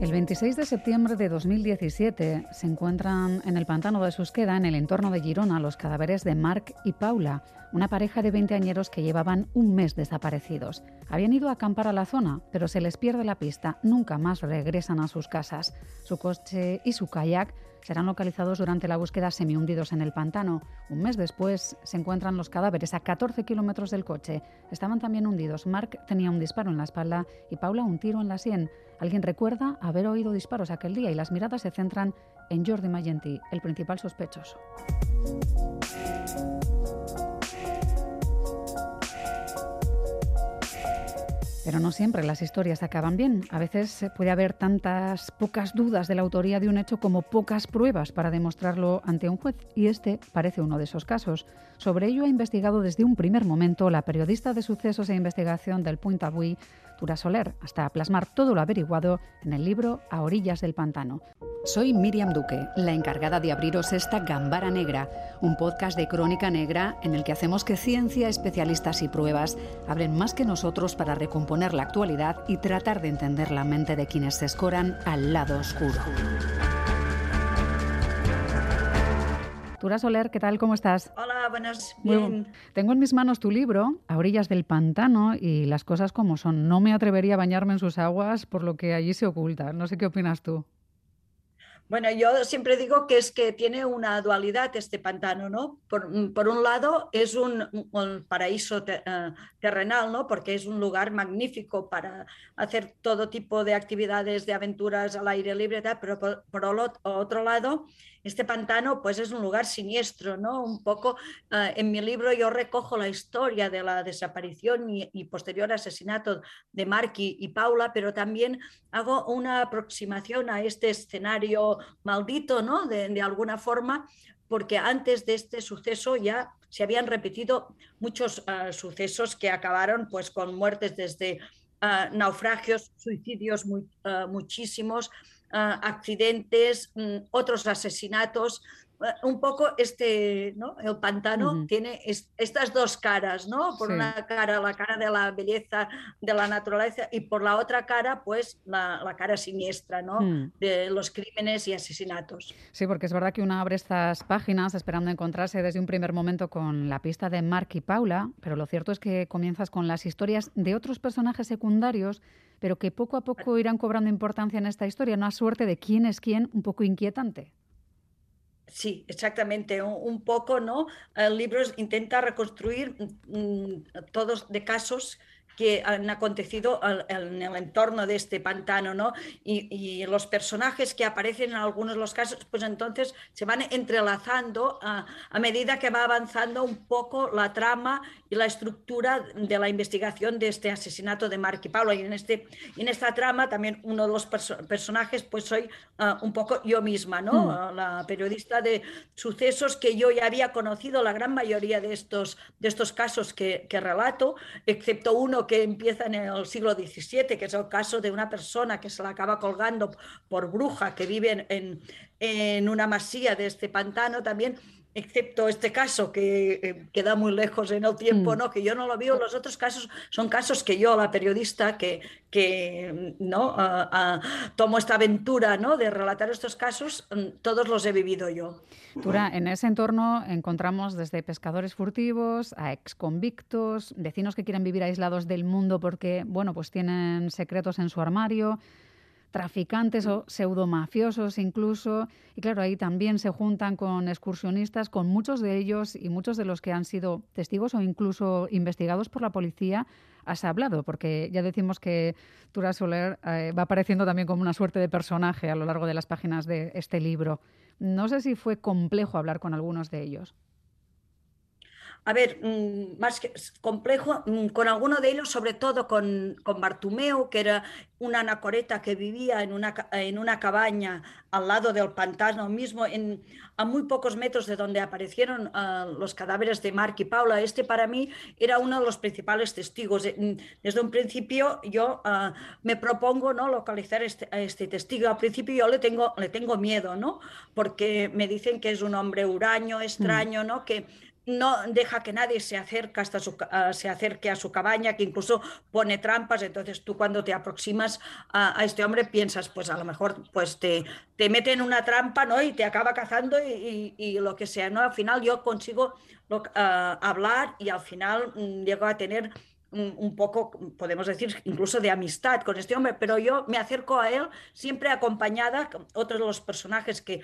El 26 de septiembre de 2017 se encuentran en el pantano de Susqueda, en el entorno de Girona, los cadáveres de Marc y Paula, una pareja de veinteañeros que llevaban un mes desaparecidos. Habían ido a acampar a la zona, pero se les pierde la pista, nunca más regresan a sus casas. Su coche y su kayak serán localizados durante la búsqueda semi-hundidos en el pantano. Un mes después se encuentran los cadáveres a 14 kilómetros del coche. Estaban también hundidos. Mark tenía un disparo en la espalda y Paula un tiro en la sien. Alguien recuerda haber oído disparos aquel día y las miradas se centran en Jordi Magenti, el principal sospechoso. Pero no siempre las historias acaban bien. A veces puede haber tantas pocas dudas de la autoría de un hecho como pocas pruebas para demostrarlo ante un juez. Y este parece uno de esos casos. Sobre ello ha investigado desde un primer momento la periodista de sucesos e investigación del Punt Avui, Tura Soler, hasta plasmar todo lo averiguado en el libro A orillas del pantano. Soy Miriam Duque, la encargada de abriros esta Gambara Negra, un podcast de crónica negra en el que hacemos que ciencia, especialistas y pruebas abren más que nosotros para recomponer la actualidad y tratar de entender la mente de quienes se escoran al lado oscuro. Tura Soler, ¿qué tal? ¿Cómo estás? Hola, buenas. Bien. Tengo en mis manos tu libro, A orillas del pantano, y las cosas como son. No me atrevería a bañarme en sus aguas por lo que allí se oculta. No sé qué opinas tú. Bueno, yo siempre digo que es que tiene una dualidad este pantano, ¿no? Por, mm, un lado es un, paraíso eh, terrenal, ¿no? Porque es un lugar magnífico para hacer todo tipo de actividades, de aventuras al aire libre, pero por, por otro lado este pantano pues es un lugar siniestro, ¿no? Un poco, eh, en mi libro yo recojo la historia de la desaparición y, posterior asesinato de Marky y Paula, pero también hago una aproximación a este escenario maldito, ¿no? De, alguna forma, porque antes de este suceso ya se habían repetido muchos eh, sucesos que acabaron pues con muertes desde eh, naufragios, suicidios muchísimos, Ah, accidentes, mm, otros asesinatos. Un poco este, ¿no? El pantano tiene estas dos caras, ¿no? Por una cara la cara de la belleza de la naturaleza y por la otra cara, pues la, cara siniestra, ¿no? Hmm. De los crímenes y asesinatos. Sí, porque es verdad que uno abre estas páginas esperando encontrarse desde un primer momento con la pista de Mark y Paula, pero lo cierto es que comienzas con las historias de otros personajes secundarios pero que poco a poco irán cobrando importancia en esta historia, una suerte de quién es quién un poco inquietante. Sí, exactamente, un, poco, ¿no? El libro intenta reconstruir mm, todos de casos que han acontecido en el entorno de este pantano, ¿no? Y, los personajes que aparecen en algunos de los casos, pues entonces se van entrelazando a, medida que va avanzando un poco la trama y la estructura de la investigación de este asesinato de Mark y Paula. Y en, este, en esta trama también uno de los personajes, pues soy ah, un poco yo misma, ¿no? Mm. Ah, la periodista de sucesos que yo ya había conocido la gran mayoría de estos, de estos casos que, que relato, excepto uno que empieza en el siglo XVII, que es el caso de una persona que se la acaba colgando por bruja, que vive en, en una masía de este pantano también excepto este caso que eh, queda muy lejos en el tiempo, mm. ¿no? que yo no lo veo, los otros casos son casos que yo, la periodista, que, que ¿no? tomo esta aventura ¿no? de relatar estos casos, mm, todos los he vivido yo. Tura, en ese entorno encontramos desde pescadores furtivos a exconvictos, vecinos que quieren vivir aislados del mundo porque, bueno, pues tienen secretos en su armario, traficantes o pseudomafiosos incluso. Y claro, ahí también se juntan con excursionistas, con muchos de ellos y muchos de los que han sido testigos o incluso investigados por la policía. Has hablado, porque ya decimos que Tura Soler eh, va apareciendo también como una suerte de personaje a lo largo de las páginas de este libro. No sé si fue complejo hablar con algunos de ellos a ver, mm, más que complejo, mm, con alguno de ellos, sobre todo con, con Bartumeo, que era una anacoreta que vivía en una, en una cabaña al lado del pantano mismo, en, a muy pocos metros de donde aparecieron ah, los cadáveres de Mark y Paula. Este para mí era uno de los principales testigos. Mm, desde un principio yo ah, me propongo ¿no? localizar este, a este testigo. Al principio yo le tengo, le tengo miedo, ¿no? porque me dicen que es un hombre huraño, extraño, ¿no? que no deja que nadie uh, se acerque a su cabaña, que incluso pone trampas. Entonces tú cuando te aproximas a, este hombre piensas, pues a lo mejor pues te, te mete en una trampa ¿no? y te acaba cazando y, lo que sea. ¿no? Al final yo consigo uh, hablar y al final um, llego a tener un poco, podemos decir, incluso de amistad con este hombre, pero yo me acerco a él siempre acompañada, otros de los personajes que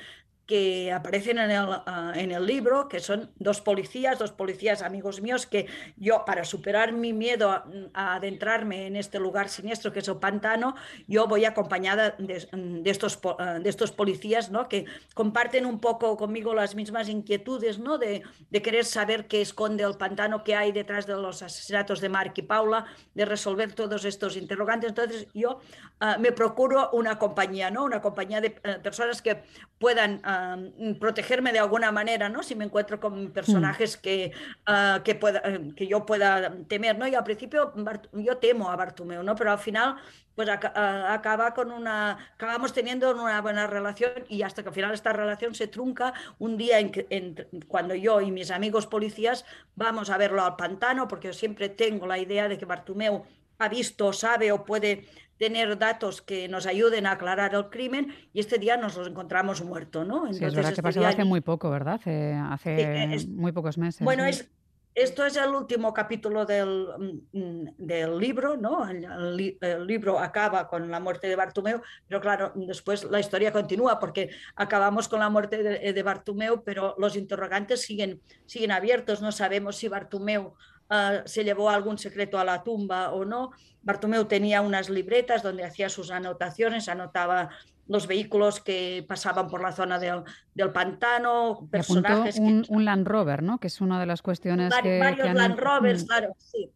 que aparecen en el, uh, en el, libro, que son dos policías, dos policías amigos míos, que yo, para superar mi miedo a, a adentrarme en este lugar siniestro que es el pantano, yo voy acompañada de, de estos, uh, de estos policías, ¿no? que comparten un poco conmigo las mismas inquietudes, ¿no? de, de, querer saber qué esconde el pantano, qué hay detrás de los asesinatos de Mark y Paula, de resolver todos estos interrogantes. Entonces yo uh, me procuro una compañía, ¿no? una compañía de personas que puedan uh, protegerme de alguna manera, ¿no? Si me encuentro con personajes mm. que, uh, que, pueda, que yo pueda temer, ¿no? Y al principio yo temo a Bartumeo, ¿no? Pero al final pues ac acaba con una, acabamos teniendo una buena relación y hasta que al final esta relación se trunca un día en que, en, cuando yo y mis amigos policías vamos a verlo al pantano, porque yo siempre tengo la idea de que Bartumeo ha visto, sabe o puede tener datos que nos ayuden a aclarar el crimen y este día nos los encontramos muerto, ¿no? Entonces, sí, es verdad que pasó hace muy poco, ¿verdad? Hace, hace sí, es, muy pocos meses. Bueno, ¿sí? es, esto es el último capítulo del, mm, del libro, ¿no? El, el, el, libro acaba con la muerte de Bartumeo, pero claro, después la historia continúa porque acabamos con la muerte de, de Bartumeo, pero los interrogantes siguen, siguen abiertos, no sabemos si Bartumeo uh, se llevó algún secreto a la tumba o no. Bartomeu tenía unas libretas donde hacía sus anotaciones, anotaba los vehículos que pasaban por la zona del, del pantano, personajes. Un, que... un, Land Rover, ¿no? Que es una de las cuestiones Var que. Varios que han... Land Rovers, claro, sí.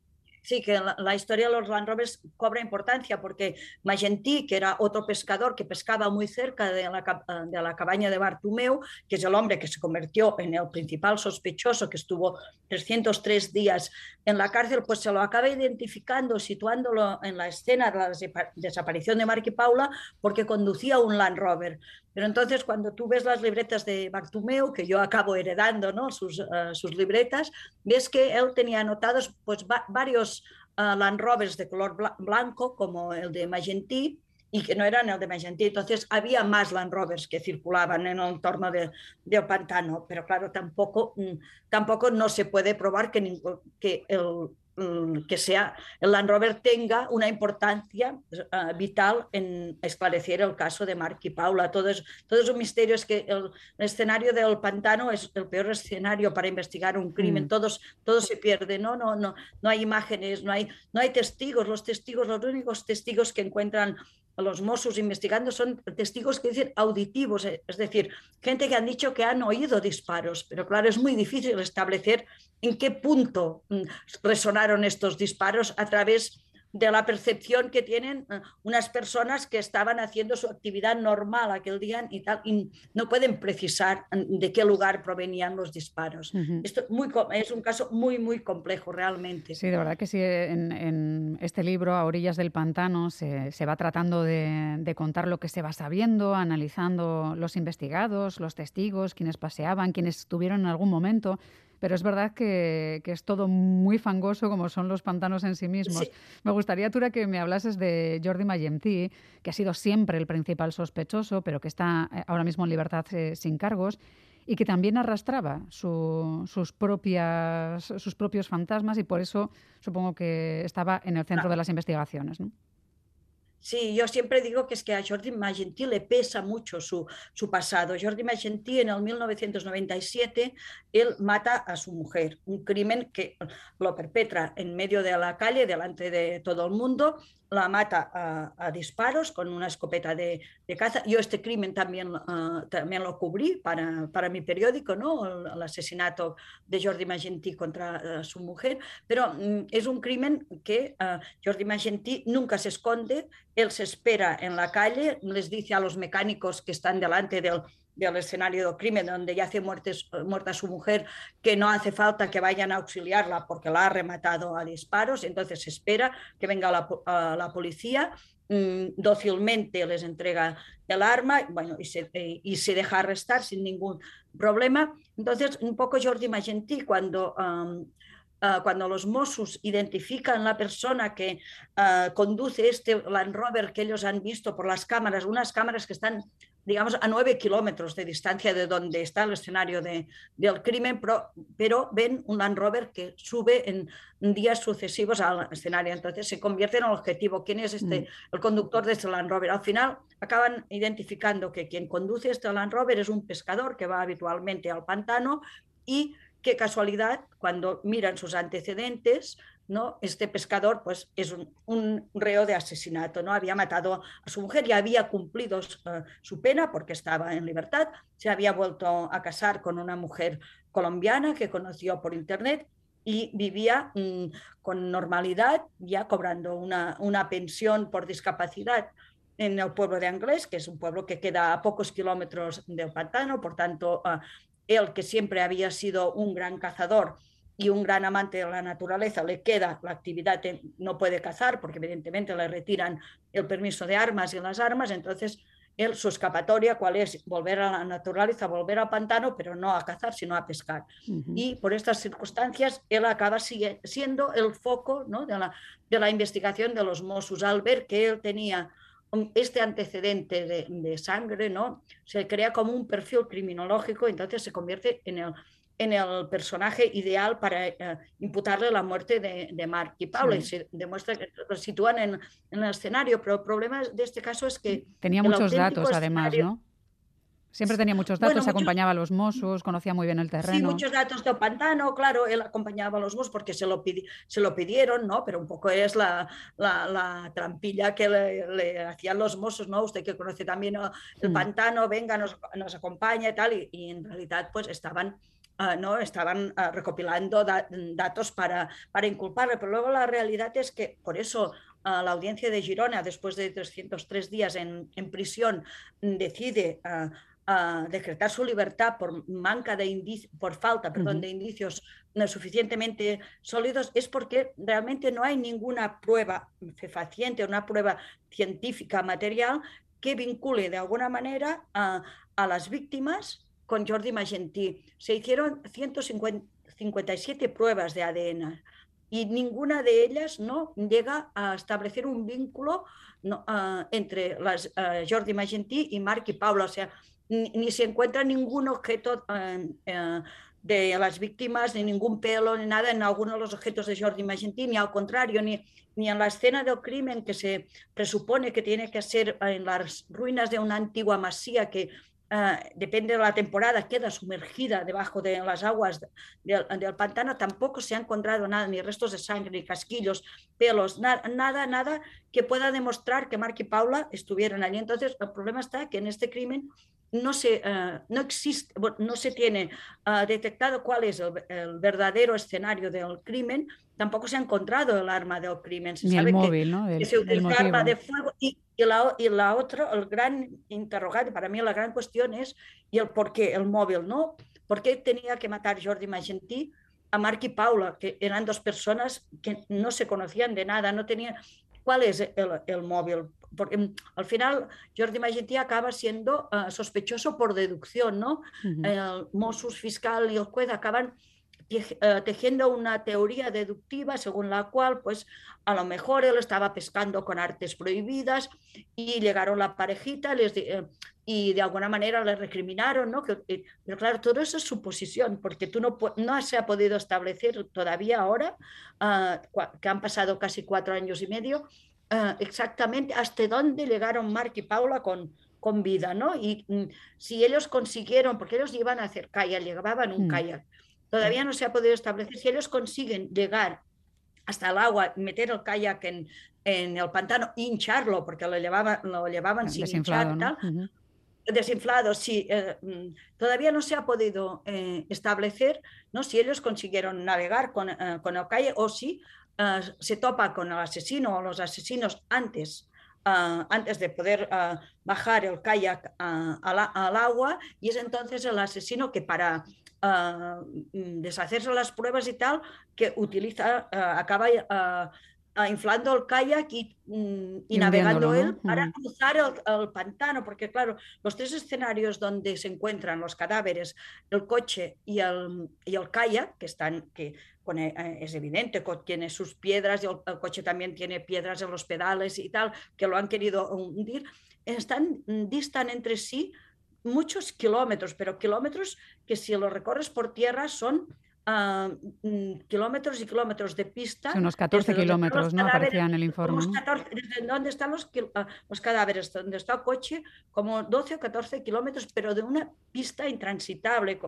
Sí, que la, la, historia de los Land Rovers cobra importancia porque Magentí, que era otro pescador que pescaba muy cerca de la, de la cabaña de Bartumeu, que es el hombre que se convirtió en el principal sospechoso, que estuvo 303 días en la cárcel, pues se lo acaba identificando, situándolo en la escena de la desaparición de Mark y Paula, porque conducía un Land Rover. Pero entonces cuando tú ves las libretas de Bartumeu, que yo acabo heredando ¿no? sus, uh, sus libretas, ves que él tenía anotados pues, va varios uh, Land Rovers de color bl blanco, como el de Magentí, y que no eran el de Magentí. Entonces había más Land Rovers que circulaban en el entorno del de pantano, pero claro, tampoco, tampoco no se puede probar que, que el, que sea el Land Rover tenga una importancia uh, vital en esclarecer el caso de Mark y Paula. Todo es, todo es un misterio, es que el, el, escenario del pantano es el peor escenario para investigar un crimen, mm. todos, todo se pierde, ¿no? No, no, no hay imágenes, no hay, no hay testigos, los testigos, los únicos testigos que encuentran los Mossos investigando son testigos que dicen auditivos, es decir, gente que han dicho que han oído disparos, pero claro, es muy difícil establecer en qué punto mm, resonaron estos disparos a través de la percepción que tienen uh, unas personas que estaban haciendo su actividad normal aquel día y, tal, y no pueden precisar de qué lugar provenían los disparos. Uh -huh. Esto muy, es un caso muy, muy complejo realmente. Sí, de verdad que sí. En, en este libro, A orillas del pantano, se, se va tratando de, de, contar lo que se va sabiendo, analizando los investigados, los testigos, quienes paseaban, quienes estuvieron en algún momento pero es verdad que, que, es todo muy fangoso como son los pantanos en sí mismos. Sí. Me gustaría, Tura, que me hablases de Jordi Mayentí, que ha sido siempre el principal sospechoso, pero que está eh, ahora mismo en libertad eh, sin cargos y que también arrastraba su, sus, propias, sus propios fantasmas y por eso supongo que estaba en el centro de las investigaciones. ¿no? Sí, yo siempre digo que es que a Jordi Magentí le pesa mucho su, su, pasado. Jordi Magentí en el 1997, él mata a su mujer, un crimen que lo perpetra en medio de la calle, delante de todo el mundo, la mata a, disparos con una escopeta de, de, caza. Yo este crimen también, uh, también lo cubrí para, para, mi periódico, ¿no? el, asesinato de Jordi Magentí contra uh, su mujer, pero um, es un crimen que uh, Jordi Magentí nunca se esconde, él se espera en la calle, les dice a los mecánicos que están delante del, del escenario del crimen, donde ya hace muertes, muerta su mujer, que no hace falta que vayan a auxiliarla porque la ha rematado a disparos, entonces se espera que venga la, la policía mm, dócilmente les entrega el arma bueno, y, se, eh, y se deja arrestar sin ningún problema. Entonces, un poco Jordi Magentí, cuando uh, cuando los Mossos identifican la persona que uh, conduce este Land Rover que ellos han visto por las cámaras, unas cámaras que están, digamos, a nueve kilómetros de distancia de donde está el escenario de, del crimen, pero, pero, ven un Land Rover que sube en días sucesivos al escenario. Entonces se convierte en el objetivo. ¿Quién es este, mm. el conductor de este Land Rover? Al final acaban identificando que quien conduce este Land Rover es un pescador que va habitualmente al pantano y qué casualidad, cuando miran sus antecedentes, ¿no? este pescador pues, es un, reo de asesinato, ¿no? había matado a su mujer y había cumplido uh, su pena porque estaba en libertad, se había vuelto a casar con una mujer colombiana que conoció por internet y vivía mm, con normalidad, ya cobrando una, una pensión por discapacidad en el pueblo de Anglés, que es un pueblo que queda a pocos kilómetros del pantano, por tanto, uh, él que siempre había sido un gran cazador y un gran amante de la naturaleza, le queda la actividad, no puede cazar porque evidentemente le retiran el permiso de armas y las armas, entonces él, su escapatoria, ¿cuál es? Volver a la naturaleza, volver al pantano, pero no a cazar, sino a pescar. Y por estas circunstancias, él acaba siendo el foco ¿no? de, la, de la investigación de los Mossos al ver que él tenía este antecedente de, sangre, ¿no? Se crea como un perfil criminológico, entonces se convierte en el, en el personaje ideal para eh, imputarle la muerte de, de Mark y Paula. Y se demuestra que lo sitúan en, en, el escenario, pero el problema de este caso es que... Tenía muchos datos, además, ¿no? Siempre tenía muchos datos, acompañaba a los Mossos, conocía muy bien el terreno. Sí, muchos datos de Pantano, claro, él acompañaba a los Mossos porque se lo, se lo pidieron, ¿no? Pero un poco es la, la, trampilla que le, hacían los Mossos, ¿no? Usted que conoce también el mm. Pantano, venga, nos, nos acompaña y tal, y, en realidad pues estaban... Uh, ¿no? estaban uh, recopilando da datos para, para inculparle, pero luego la realidad es que por eso uh, la audiencia de Girona, después de 303 días en, en prisión, decide decretar su libertad por manca de por falta, perdón, de indicios no suficientemente sólidos, es porque realmente no hay ninguna prueba fehaciente, una prueba científica material que vincule de alguna manera a, a las víctimas con Jordi Magentí. Se hicieron 157 pruebas de ADN y ninguna de ellas no llega a establecer un vínculo no, uh, entre las, uh, Jordi Magentí y Marc y Paula. O sea, ni, se encuentra ningún objeto eh, eh, de las víctimas, ni ningún pelo, ni nada en alguno de los objetos de Jordi Magentí, ni al contrario, ni, ni en la escena del crimen que se presupone que tiene que ser en las ruinas de una antigua masía que uh, depende de la temporada, queda sumergida debajo de las aguas del, del, pantano, tampoco se ha encontrado nada, ni restos de sangre, ni casquillos, pelos, na, nada, nada que pueda demostrar que Mark y Paula estuvieron allí. Entonces, el problema está que en este crimen no se, uh, no existe, no se tiene uh, detectado cuál es el, el, verdadero escenario del crimen, tampoco se ha encontrado el arma del crimen. Se Ni sabe el móvil, que, ¿no? El, que se utiliza arma de fuego y, y, la, y la otra, el gran interrogante, para mí la gran cuestión es y el por qué, el móvil, ¿no? ¿Por qué tenía que matar Jordi Magentí a Marc y Paula, que eran dos personas que no se conocían de nada, no tenían... ¿Cuál es el, el móvil? porque mm, al final Jordi Magentí acaba siendo uh, sospechoso por deducción, ¿no? Uh -huh. El Mossos fiscal y el juez acaban tejiendo una teoría deductiva según la cual, pues, a lo mejor él estaba pescando con artes prohibidas y llegaron la parejita les, eh, y de alguna manera le recriminaron, ¿no? Que, eh, pero claro, todo eso es suposición, porque tú no, no se ha podido establecer todavía ahora, que han pasado casi cuatro años y medio, uh, exactamente hasta dónde llegaron Mark y Paula con, con vida, ¿no? Y mm, si ellos consiguieron, porque ellos iban a hacer kayak, llevaban un mm. kayak, todavía no se ha podido establecer, si ellos consiguen llegar hasta el agua, meter el kayak en, en el pantano, hincharlo, porque lo llevaban, lo llevaban sin hinchar, tal, uh -huh. desinflado, sí, eh, mm, todavía no se ha podido eh, establecer ¿no? si ellos consiguieron navegar con, eh, con el kayak o si se topa con el asesino o los asesinos antes antes de poder bajar el kayak al agua y es entonces el asesino que para mm, deshacerse las pruebas y tal, que utiliza, acaba inflando el kayak y, mm, navegando él para cruzar el, pantano, porque claro, los tres escenarios donde se encuentran los cadáveres, el coche y el, y el kayak, que están, que eh, es evidente que tiene sus piedras y el, coche también tiene piedras en los pedales y tal, que lo han querido hundir, están, distan entre sí muchos kilómetros, pero kilómetros que si lo recorres por tierra son Mm, kilómetros y kilómetros de pista. unos 14 kilómetros, ¿no? Aparecía en el informe. desde donde están los, ah, los, cadáveres, donde está el coche, como 12 o 14 kilómetros, pero de una pista intransitable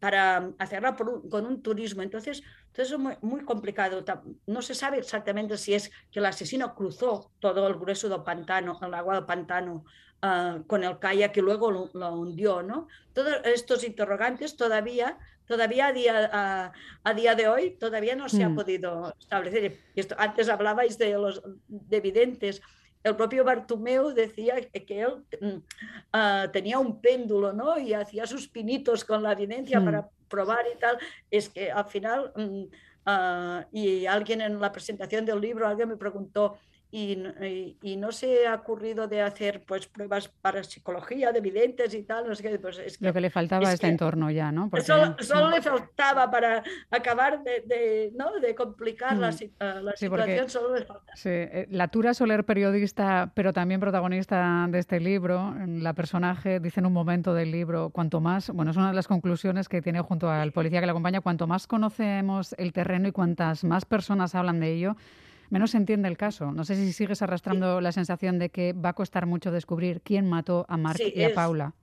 para, hacerla con un turismo. Entonces, entonces es muy, muy, complicado. No se sabe exactamente si es que el asesino cruzó todo el grueso del pantano, el agua del pantano, ah, con el kayak y luego lo, lo hundió, ¿no? Todos estos interrogantes todavía todavía a día, a, día de hoy todavía no se ha mm. podido establecer. Esto, antes hablabais de los de videntes. El propio Bartumeo decía que él mm, ah, tenía un péndulo ¿no? y hacía sus pinitos con la evidencia para mm. probar y tal. Es que al final, ah, y alguien en la presentación del libro, alguien me preguntó, y, no se ha ocurrido de hacer pues pruebas para psicología de videntes y tal. pues es Lo que le faltaba a este entorno ya, ¿no? Solo, le faltaba para acabar de, ¿no? de complicar la, mm. situación, solo le faltaba. Eh, la Tura Soler, periodista, pero también protagonista de este libro, la personaje dice en un momento del libro, cuanto más, bueno, es una de las conclusiones que tiene junto al policía que le acompaña, cuanto más conocemos el terreno y cuantas más personas hablan de ello, menos se entiende el caso. No sé si sigues arrastrando la sensación de que va a costar mucho descubrir quién mató a Mark y a Paula.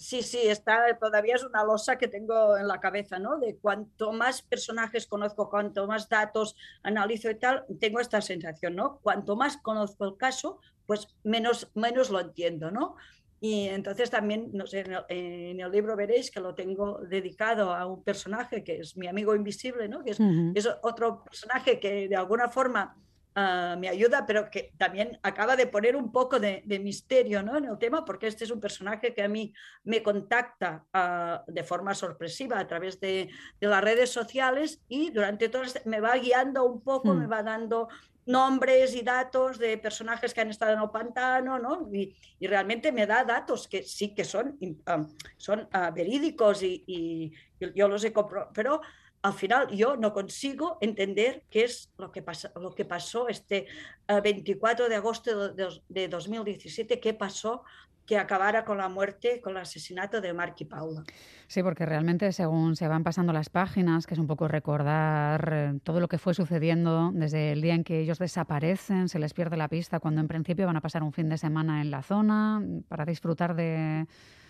Sí, sí, está, todavía es una losa que tengo en la cabeza, ¿no? De cuanto más personajes conozco, cuanto más datos analizo y tal, tengo esta sensación, ¿no? Cuanto más conozco el caso, pues menos, menos lo entiendo, ¿no? Y entonces también, no sé, en el, libro veréis que lo tengo dedicado a un personaje que es mi amigo invisible, ¿no? que es, es otro personaje que de alguna forma ah, me ayuda, pero que también acaba de poner un poco de, misterio ¿no? en el tema, porque este es un personaje que a mí me contacta ah, de forma sorpresiva a través de, de, las redes sociales y durante todo este, me va guiando un poco, me mm. va dando nombres y datos de personajes que han estado en el pantano, ¿no? Y, realmente me da datos que sí que son, um, son uh, verídicos y, yo los he comprado, pero al final yo no consigo entender qué es lo que, pasa, lo que pasó este 24 uh, de agosto de, de 2017, qué pasó que acabara con la muerte, con el asesinato de Mark y Paula. Sí, porque realmente según se van pasando las páginas, que es un poco recordar eh, todo lo que fue sucediendo desde el día en que ellos desaparecen, se les pierde la pista, cuando en principio van a pasar un fin de semana en la zona para disfrutar de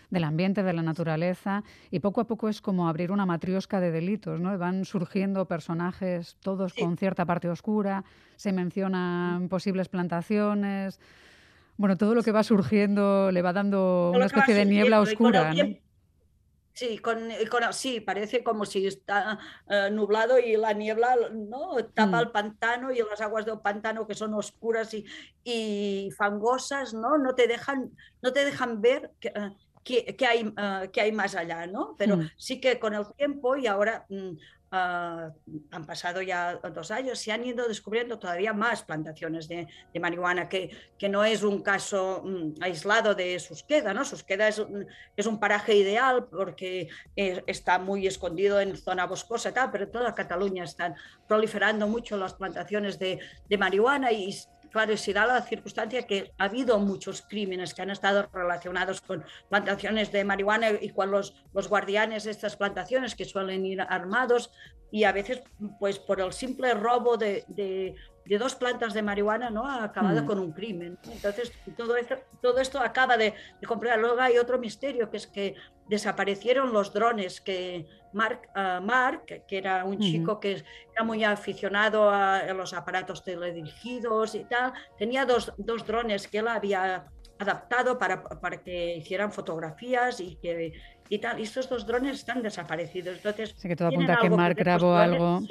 del ambiente, de la naturaleza, y poco a poco es como abrir una matriosca de delitos, ¿no? Van surgiendo personajes, todos con cierta parte oscura, se mencionan posibles plantaciones, bueno, todo lo que va surgiendo le va dando una especie de niebla oscura. Sí, con, sí, parece como si está eh, nublado y la niebla ¿no? tapa mm. el pantano y las aguas del pantano que son oscuras y, y fangosas, ¿no? No te dejan, no te dejan ver que, eh, hay, eh, hay más allá, ¿no? Pero mm. sí que con el tiempo y ahora Ah, han pasado ya dos años, se han ido descubriendo todavía más plantaciones de, marihuana, que, que, no es un caso mm, aislado de Susqueda, ¿no? Susqueda es un, es un paraje ideal porque eh, está muy escondido en zona boscosa tal, pero toda Cataluña están proliferando mucho las plantaciones de, de marihuana y claro, se da la circunstancia que ha habido muchos crímenes que han estado relacionados con plantaciones de marihuana y con los, los guardianes de estas plantaciones que suelen ir armados y a veces pues por el simple robo de, de, dos plantas de marihuana no ha acabado mm. con un crimen. Entonces todo esto, todo esto acaba de, de comprar. Luego hay otro misterio que es que desaparecieron los drones que Mark, uh, Mark que era un chico que era muy aficionado a, los aparatos teledirigidos y tal, tenía dos, dos drones que él había adaptado para, para, que hicieran fotografías y que y tal. Y estos dos drones están desaparecidos. Entonces, sí, que todo apunta a que Mark grabó algo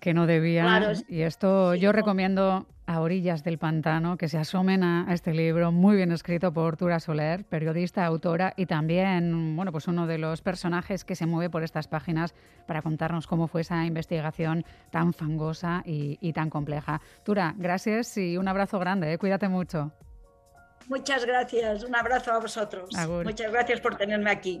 que no debía. y esto yo recomiendo a orillas del pantano, que se asomen a, este libro muy bien escrito por Tura Soler, periodista, autora y también, bueno, pues uno de los personajes que se mueve por estas páginas para contarnos cómo fue esa investigación tan fangosa y, tan compleja. Tura, gracias y un abrazo grande, ¿eh? cuídate mucho. Muchas gracias, un abrazo a vosotros. Muchas gracias por tenerme aquí.